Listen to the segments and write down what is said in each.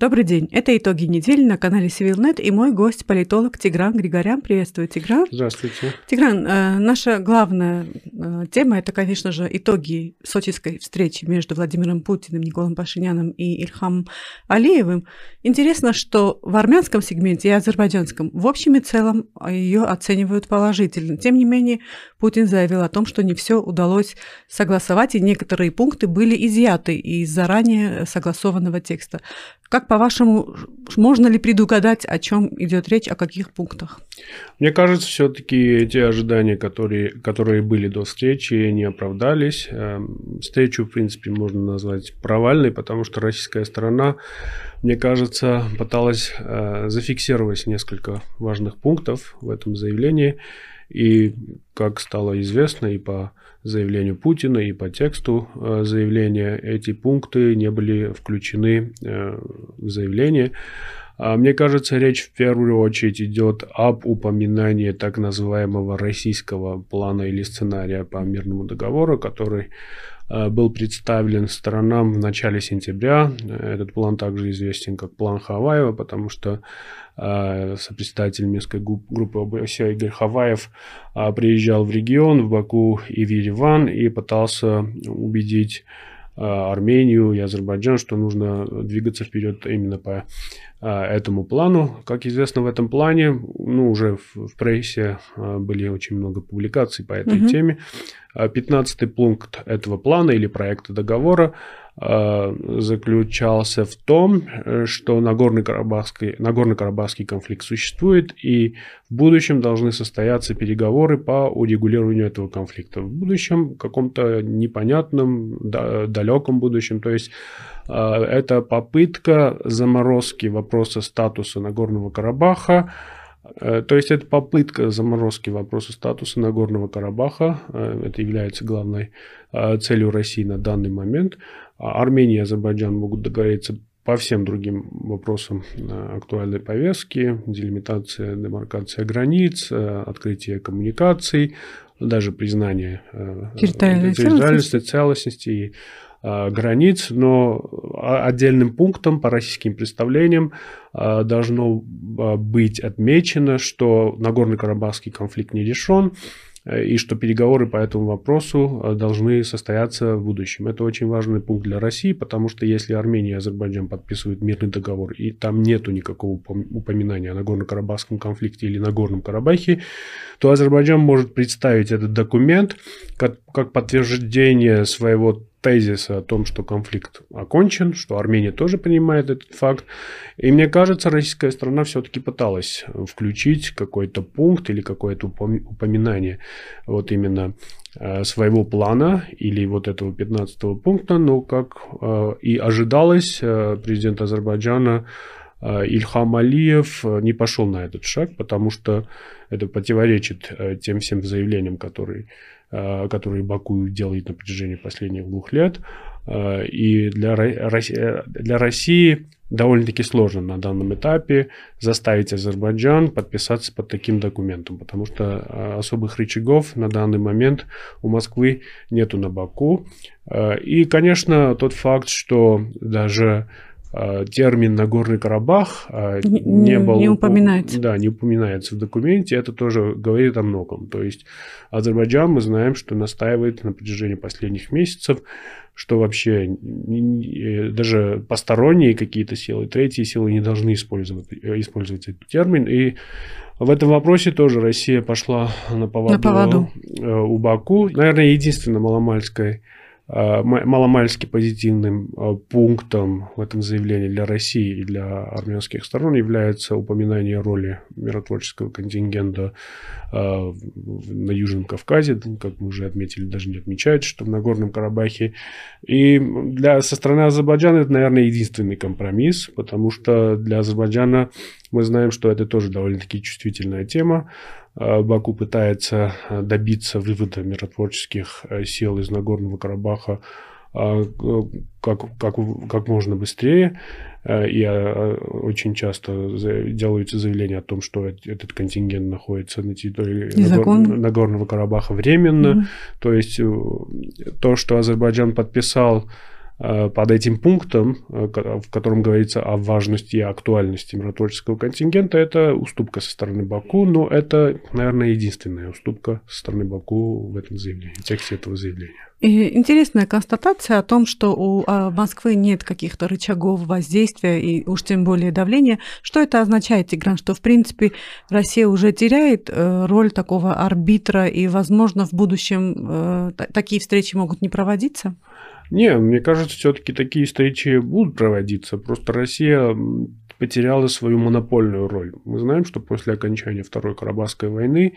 Добрый день. Это итоги недели на канале CivilNet и мой гость, политолог Тигран Григорян. Приветствую, Тигран. Здравствуйте. Тигран, э, наша главная э, тема – это, конечно же, итоги сочинской встречи между Владимиром Путиным, Николаем Пашиняном и Ильхам Алиевым. Интересно, что в армянском сегменте и азербайджанском в общем и целом ее оценивают положительно. Тем не менее, Путин заявил о том, что не все удалось согласовать, и некоторые пункты были изъяты из заранее согласованного текста. Как по-вашему, можно ли предугадать, о чем идет речь, о каких пунктах? Мне кажется, все-таки эти ожидания, которые, которые были до встречи, не оправдались. Эм, встречу, в принципе, можно назвать провальной, потому что российская сторона, мне кажется, пыталась э, зафиксировать несколько важных пунктов в этом заявлении. И, как стало известно, и по заявлению Путина и по тексту э, заявления эти пункты не были включены э, в заявление. А мне кажется, речь в первую очередь идет об упоминании так называемого российского плана или сценария по мирному договору, который был представлен сторонам в начале сентября. Этот план также известен как план Хаваева, потому что Э, сопредседатель Минской группы ОБСЕ Игорь Хаваев э, приезжал в регион, в Баку и в Ереван и пытался убедить э, Армению и Азербайджан, что нужно двигаться вперед именно по этому плану. Как известно, в этом плане, ну, уже в, в прессе были очень много публикаций по этой угу. теме. 15 пункт этого плана или проекта договора Э, заключался в том, э, что Нагорно-Карабахский, Нагорно-Карабахский конфликт существует, и в будущем должны состояться переговоры по урегулированию этого конфликта. В будущем, каком-то непонятном, далеком будущем. То есть э, это попытка заморозки вопроса статуса Нагорного Карабаха, то есть это попытка заморозки вопроса статуса Нагорного Карабаха. Это является главной целью России на данный момент. А Армения и Азербайджан могут договориться по всем другим вопросам э, актуальной повестки, делимитация, демаркация границ, э, открытие коммуникаций, даже признание э, территориальной целостности. целостности и границ, но отдельным пунктом по российским представлениям должно быть отмечено, что Нагорный Карабахский конфликт не решен, Э, и что переговоры по этому вопросу э, должны состояться в будущем. Это очень важный пункт для России, потому что если Армения и Азербайджан подписывают мирный договор, и там нету никакого упоминания о Нагорно-Карабахском конфликте или Нагорном Карабахе, то Азербайджан может представить этот документ как, как подтверждение своего тезиса о том, что конфликт окончен, что Армения тоже принимает этот факт. И мне кажется, российская страна все-таки пыталась включить какой-то пункт или какое-то упоминание вот именно э, своего плана или вот этого 15 пункта, но как э, и ожидалось, э, президент Азербайджана Ильхам Алиев не пошел на этот шаг, потому что это противоречит тем всем заявлениям, которые Э, который Баку делает на протяжении последних двух лет. Э, и для, для России довольно-таки сложно на данном этапе заставить Азербайджан подписаться под таким документом, потому что э, особых рычагов на данный момент у Москвы нету на Баку. И, конечно, тот факт, что даже Э, термин Нагорный Карабах э, не, не был... Не упоминается. Да, не упоминается в документе. Это тоже говорит о многом. То есть Азербайджан, мы знаем, что настаивает на протяжении последних месяцев, что вообще даже посторонние какие-то силы, третьи силы не должны использовать, э, использовать этот термин. И в этом вопросе тоже Россия пошла на поводу, на поводу. у Баку. Наверное, единственная маломальская Э, маломальски позитивным э, пунктом в этом заявлении для России и для армянских сторон является упоминание роли миротворческого контингента э, на Южном Кавказе, как мы уже отметили, даже не отмечают, что в Нагорном Карабахе. И для, со стороны Азербайджана это, наверное, единственный компромисс, потому что для Азербайджана мы знаем, что это тоже довольно-таки чувствительная тема. Э, Баку пытается э, добиться вывода миротворческих э, сил из Нагорного Карабаха как, как, как можно быстрее. И очень часто делаются заявления о том, что этот контингент находится на территории Нагор, Нагорного Карабаха временно. Угу. То есть то, что Азербайджан подписал Э, под этим пунктом, э, в котором говорится о важности и актуальности миротворческого контингента, это уступка со стороны Баку, но это, наверное, единственная уступка со стороны Баку в этом заявлении, в тексте этого заявления. И интересная констатация о том, что у а, Москвы нет каких-то рычагов воздействия и уж тем более давления. Что это означает, Тигран? Что, в принципе, Россия уже теряет э, роль такого арбитра и, возможно, в будущем такие встречи могут не проводиться? Не, мне кажется, все-таки такие встречи будут проводиться. Просто Россия потеряла свою монопольную роль. Мы знаем, что после окончания Второй Карабахской войны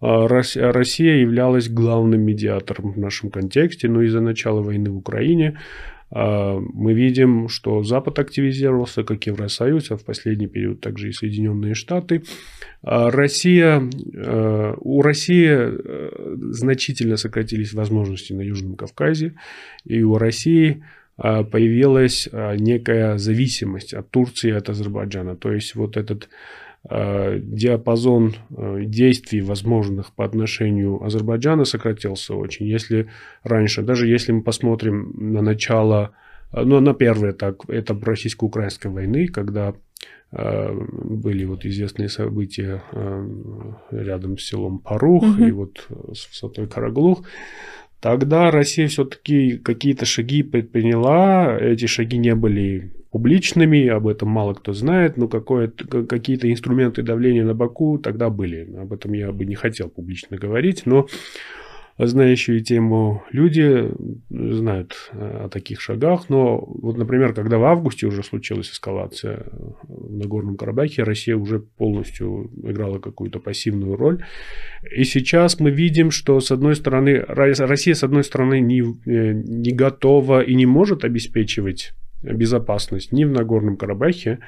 а, Россия являлась главным медиатором в нашем контексте, но из-за начала войны в Украине мы видим, что Запад активизировался, как Евросоюз, а в последний период также и Соединенные Штаты. А, Россия, а, у России значительно сократились возможности на Южном Кавказе, и у России появилась некая зависимость от Турции и от Азербайджана. То есть вот этот Э, диапазон э, действий возможных по отношению Азербайджана сократился очень. Если раньше, даже если мы посмотрим на начало, э, ну, на первое так, это российско-украинской войны, когда были вот известные события рядом с селом Парух угу. и вот с высотой Караглух, тогда Россия все-таки какие-то шаги предприняла. Эти шаги не были публичными, об этом мало кто знает, но какие-то инструменты давления на Баку тогда были. Об этом я бы не хотел публично говорить, но знающие тему люди знают о таких шагах. Но вот, например, когда в августе уже случилась эскалация в Нагорном Карабахе, Россия уже полностью играла какую-то пассивную роль. И сейчас мы видим, что с одной стороны, Россия с одной стороны не, э, не готова и не может обеспечивать безопасность ни в Нагорном Карабахе,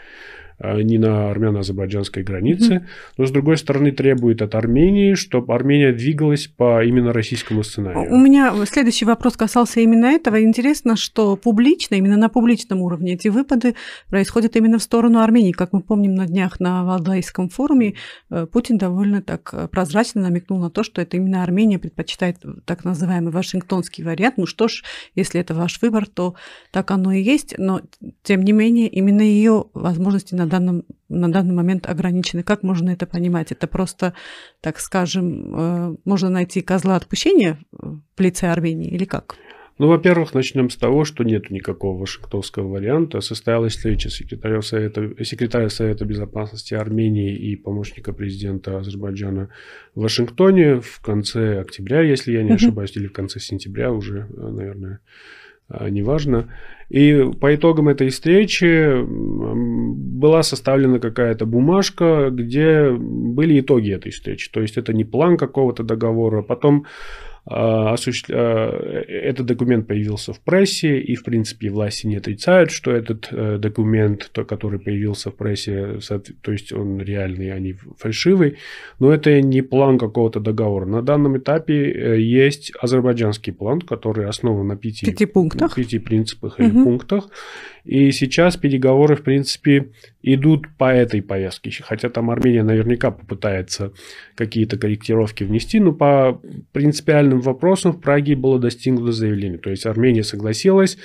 а, ни на армяно-азербайджанской границе, mm-hmm. но с другой стороны требует от Армении, чтобы Армения двигалась по именно российскому сценарию. У меня следующий вопрос касался именно этого. Интересно, что публично, именно на публичном уровне эти выпады происходят именно в сторону Армении. Как мы помним на днях на Валдайском форуме, э, Путин довольно так э, прозрачно намекнул на то, что это именно Армения предпочитает так называемый вашингтонский вариант. Ну что ж, если это ваш выбор, то так оно и есть, но тем не менее именно ее возможности на данном, на данный момент ограничены. Как можно это понимать? Это просто, так скажем, э, можно найти козла отпущения в лице Армении или как? Ну, во-первых, начнем с того, что нет никакого вашингтонского варианта. Состоялась встреча секретаря Совета, секретаря Совета Безопасности Армении и помощника президента Азербайджана в Вашингтоне в конце октября, если я не ошибаюсь, или в конце сентября уже, наверное, неважно. И по итогам этой встречи была составлена какая-то бумажка, где были итоги этой встречи. То есть это не план какого-то договора. Потом а, а, этот документ появился в прессе, и, в принципе, власти не отрицают, что этот э, документ, который появился в прессе, то есть он реальный, а не фальшивый, но это не план какого-то договора. На данном этапе э, есть азербайджанский план, который основан на пяти, пяти пунктах, пяти принципах или угу. пунктах, и сейчас переговоры, в принципе, идут по этой повестке. Хотя там Армения наверняка попытается какие-то корректировки внести, но по принципиальным вопросам в Праге было достигнуто заявление. То есть Армения согласилась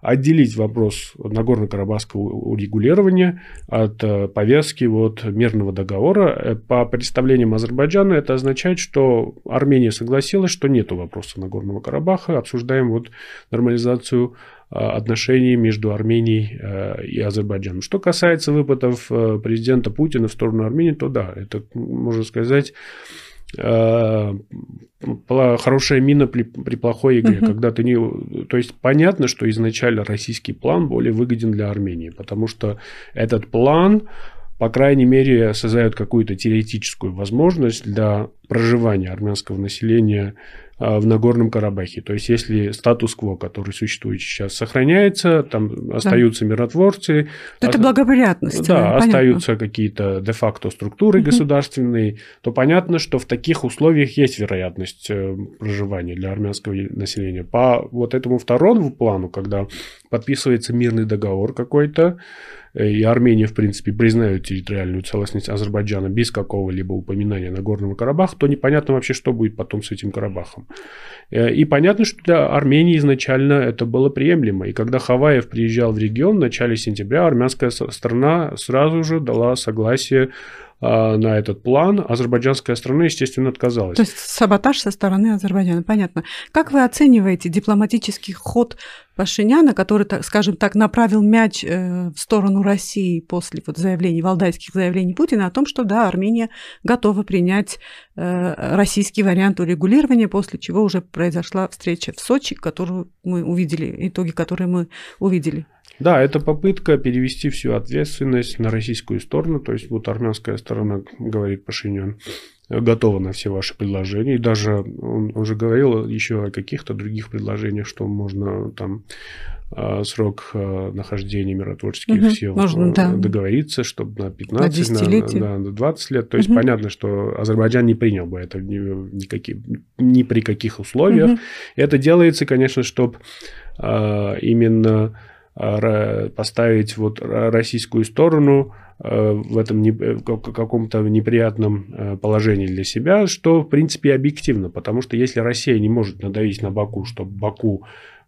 отделить вопрос Нагорно-Карабахского урегулирования от э, повестки вот мирного договора. Э, по представлениям Азербайджана это означает, что Армения согласилась, что нет вопроса Нагорного Карабаха, обсуждаем вот нормализацию э, отношений между Арменией и Азербайджаном. Что касается выпадов президента Путина в сторону Армении, то да, это, можно сказать, хорошая мина при, при плохой игре, угу. когда ты не... То есть понятно, что изначально российский план более выгоден для Армении, потому что этот план, по крайней мере, создает какую-то теоретическую возможность для проживания армянского населения в Нагорном Карабахе. То есть, если статус-кво, который существует сейчас, сохраняется, там остаются да. миротворцы. То это благоприятность. Да, понятно. остаются какие-то де-факто структуры угу. государственные, то понятно, что в таких условиях есть вероятность э, проживания для армянского населения. По вот этому второму плану, когда подписывается мирный договор какой-то, э, и Армения, в принципе, признает территориальную целостность Азербайджана без какого-либо упоминания Нагорного Карабаха, то непонятно вообще, что будет потом с этим Карабахом. Алиевым. Э, и понятно, что для Армении изначально это было приемлемо. И когда Хаваев приезжал в регион в начале сентября, армянская сторона сразу же дала согласие на этот план. Азербайджанская страна, естественно, отказалась. То есть саботаж со стороны Азербайджана, понятно. Как вы оцениваете дипломатический ход Пашиняна, который, скажем так, направил мяч э, в сторону России после вот заявлений, валдайских заявлений Путина о том, что да, Армения готова принять э, российский вариант урегулирования, после чего уже произошла встреча в Сочи, которую мы увидели, итоги которые мы увидели. Да, это попытка перевести всю ответственность на российскую сторону. То есть вот армянская сторона, говорит Пашинян, готова на все ваши предложения. И даже он уже говорил еще о каких-то других предложениях, что можно там а, срок а, нахождения миротворческих угу, сил можно, да. договориться, чтобы на 15, на, на, на 20 лет. То есть угу. понятно, что Азербайджан не принял бы это ни, никакие, ни при каких условиях. Угу. Это делается, конечно, чтобы а, именно поставить вот российскую сторону э, в этом не, э, каком-то неприятном э, положении для себя, что в принципе объективно, потому что если Россия не может надавить на Баку, чтобы Баку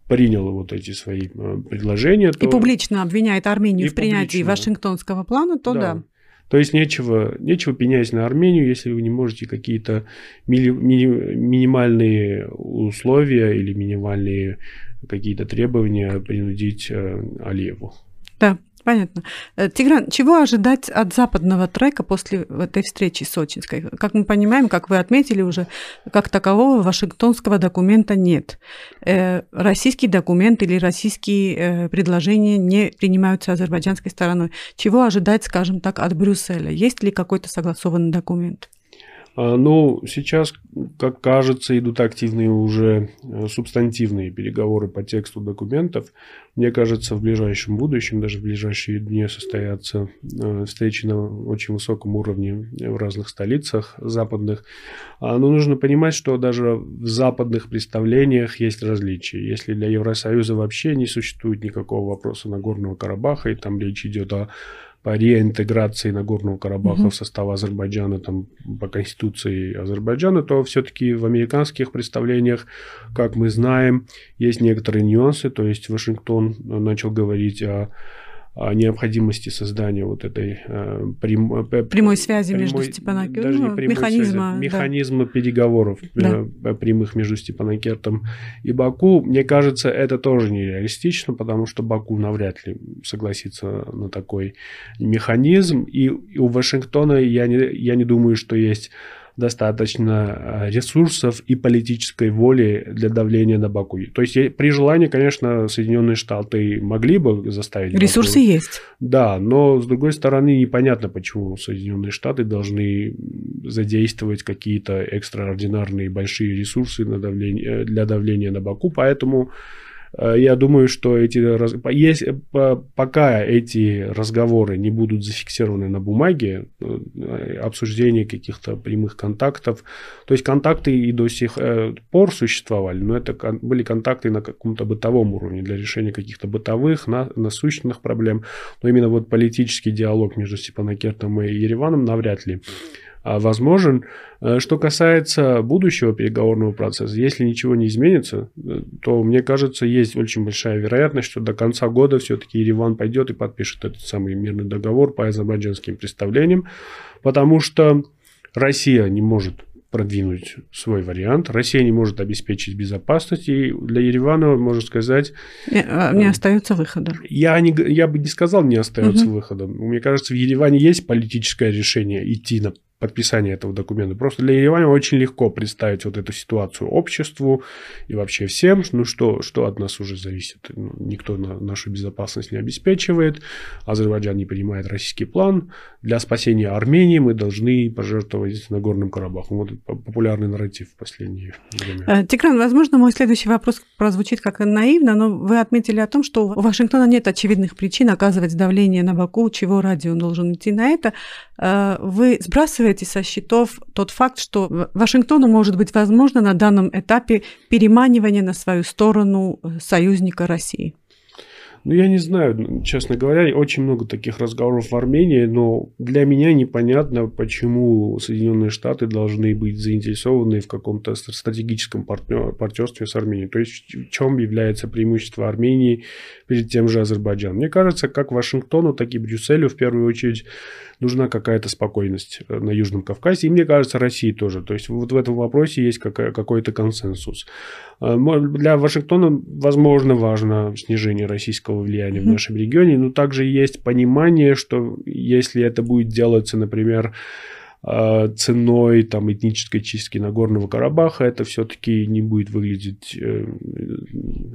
принял вот эти свои предложения. То... И публично обвиняет Армению и в принятии публично. Вашингтонского плана, то да. да. То есть нечего, нечего пенять на Армению, если вы не можете какие-то мини, мини, минимальные условия или минимальные какие-то требования принудить э, Алиеву. Да, Понятно. Э, Тигран, чего ожидать от западного трека после этой встречи сочинской? Как мы понимаем, как вы отметили уже, как такового вашингтонского документа нет. Э, российский документ или российские предложения не принимаются азербайджанской стороной. Чего ожидать, скажем так, от Брюсселя? Есть ли какой-то согласованный документ? А, ну, сейчас, как кажется, идут активные уже э, субстантивные переговоры по тексту документов. Мне кажется, в ближайшем будущем, даже в ближайшие дни состоятся э, встречи на очень высоком уровне в разных столицах западных. А, но нужно понимать, что даже в западных представлениях есть различия. Если для Евросоюза вообще не существует никакого вопроса Нагорного Карабаха, и там речь идет о по реинтеграции Нагорного Карабаха угу. в состав Азербайджана там, по конституции Азербайджана, то все-таки в американских представлениях, как мы знаем, есть некоторые нюансы. То есть Вашингтон начал говорить о о необходимости создания вот этой э, прям, э, прямой связи прямой, между Степанакертом, прямой механизма, связи, механизма да. переговоров да. Э, прямых между Степанакертом и Баку. Мне кажется, это тоже нереалистично, потому что Баку навряд ли согласится на такой механизм. И, и у Вашингтона я не, я не думаю, что есть достаточно э, ресурсов и политической воли для давления на Баку. То есть при желании, конечно, Соединенные Штаты могли бы заставить... Ресурсы Баку. есть. Да, но с другой стороны непонятно, почему Соединенные Штаты должны задействовать какие-то экстраординарные большие ресурсы для давления на Баку. Поэтому Э, я думаю, что эти, если, пока эти разговоры не будут зафиксированы на бумаге, э, обсуждение каких-то прямых контактов, то есть контакты и до сих э, пор существовали, но это были контакты на каком-то бытовом уровне для решения каких-то бытовых, насущных проблем, но именно вот политический диалог между Степанакертом и Ереваном навряд ли возможен. Э, что касается будущего переговорного процесса, если ничего не изменится, э, то, мне кажется, есть очень большая вероятность, что до конца года все-таки Ереван пойдет и подпишет этот самый мирный договор по азербайджанским представлениям, потому что Россия не может продвинуть свой вариант. Россия не может обеспечить безопасность, и для Еревана, можно сказать... Не, а, не э, остается выхода. Я, не, я бы не сказал, не остается угу. выхода. Мне кажется, в Ереване есть политическое решение идти на подписания этого документа. Просто для Еревана очень легко представить вот эту ситуацию обществу и вообще всем, ну что, что от нас уже зависит. Ну, никто на нашу безопасность не обеспечивает, Азербайджан не принимает российский план. Для спасения Армении мы должны пожертвовать Нагорным Карабахом. Вот популярный нарратив в последнее время. Э, Тигран, возможно, мой следующий вопрос прозвучит как наивно, но вы отметили о том, что у Вашингтона нет очевидных причин оказывать давление на Баку, чего ради он должен идти на это. Э, вы сбрасываете со счетов тот факт, что Вашингтону может быть возможно на данном этапе переманивание на свою сторону э, союзника России? Ну, я не знаю, честно говоря, очень много таких разговоров в Армении, но для меня непонятно, почему Соединенные Штаты должны быть заинтересованы в каком-то стратегическом партнер, партнерстве с Арменией. То есть, в чем является преимущество Армении перед тем же Азербайджаном. Мне кажется, как Вашингтону, так и Брюсселю в первую очередь нужна какая-то спокойность э, на Южном Кавказе. И мне кажется, России тоже. То есть вот в этом вопросе есть какой-то консенсус. Э, для Вашингтона, возможно, важно снижение российского влияния в нашем регионе, но также есть понимание, что если это будет делаться, например, ценой там, этнической чистки Нагорного Карабаха, это все-таки не будет выглядеть э,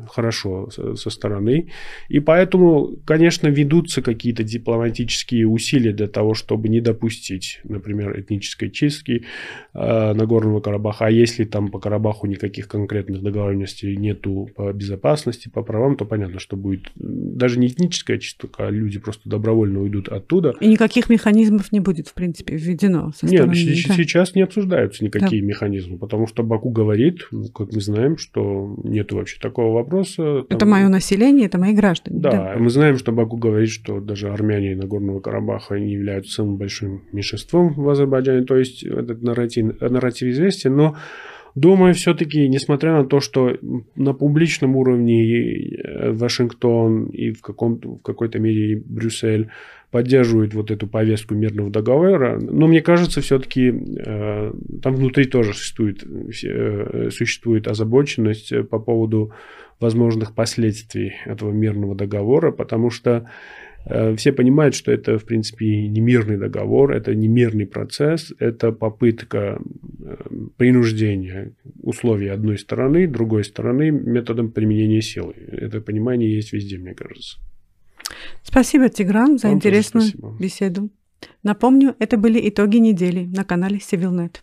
хорошо со стороны. И поэтому, конечно, ведутся какие-то дипломатические усилия для того, чтобы не допустить, например, этнической чистки а, Нагорного Карабаха. А если там по Карабаху никаких конкретных договоренностей нету по безопасности, по правам, то понятно, что будет даже не этническая чистка, а люди просто добровольно уйдут оттуда. И никаких механизмов не будет, в принципе, введено со. Нет, да. сейчас не обсуждаются никакие да. механизмы, потому что Баку говорит, ну, как мы знаем, что нет вообще такого вопроса. Там... Это мое население, это мои граждане. Да, да, мы знаем, что Баку говорит, что даже армяне Нагорного Карабаха не являются самым большим меньшинством в Азербайджане, то есть этот нарратив, нарратив известен, но Думаю, все-таки, несмотря на то, что на публичном уровне э, Вашингтон и в, каком в какой-то мере Брюссель поддерживают вот эту повестку мирного договора, но мне кажется, все-таки э, там внутри тоже существует, э, существует озабоченность по поводу возможных последствий этого мирного договора, потому что Э, все понимают, что это, в принципе, не мирный договор, это не мирный процесс, это попытка э, принуждения условий одной стороны, другой стороны методом применения силы. Это понимание есть везде, мне кажется. Спасибо, Тигран, за Вам интересную беседу. Напомню, это были итоги недели на канале CivilNet.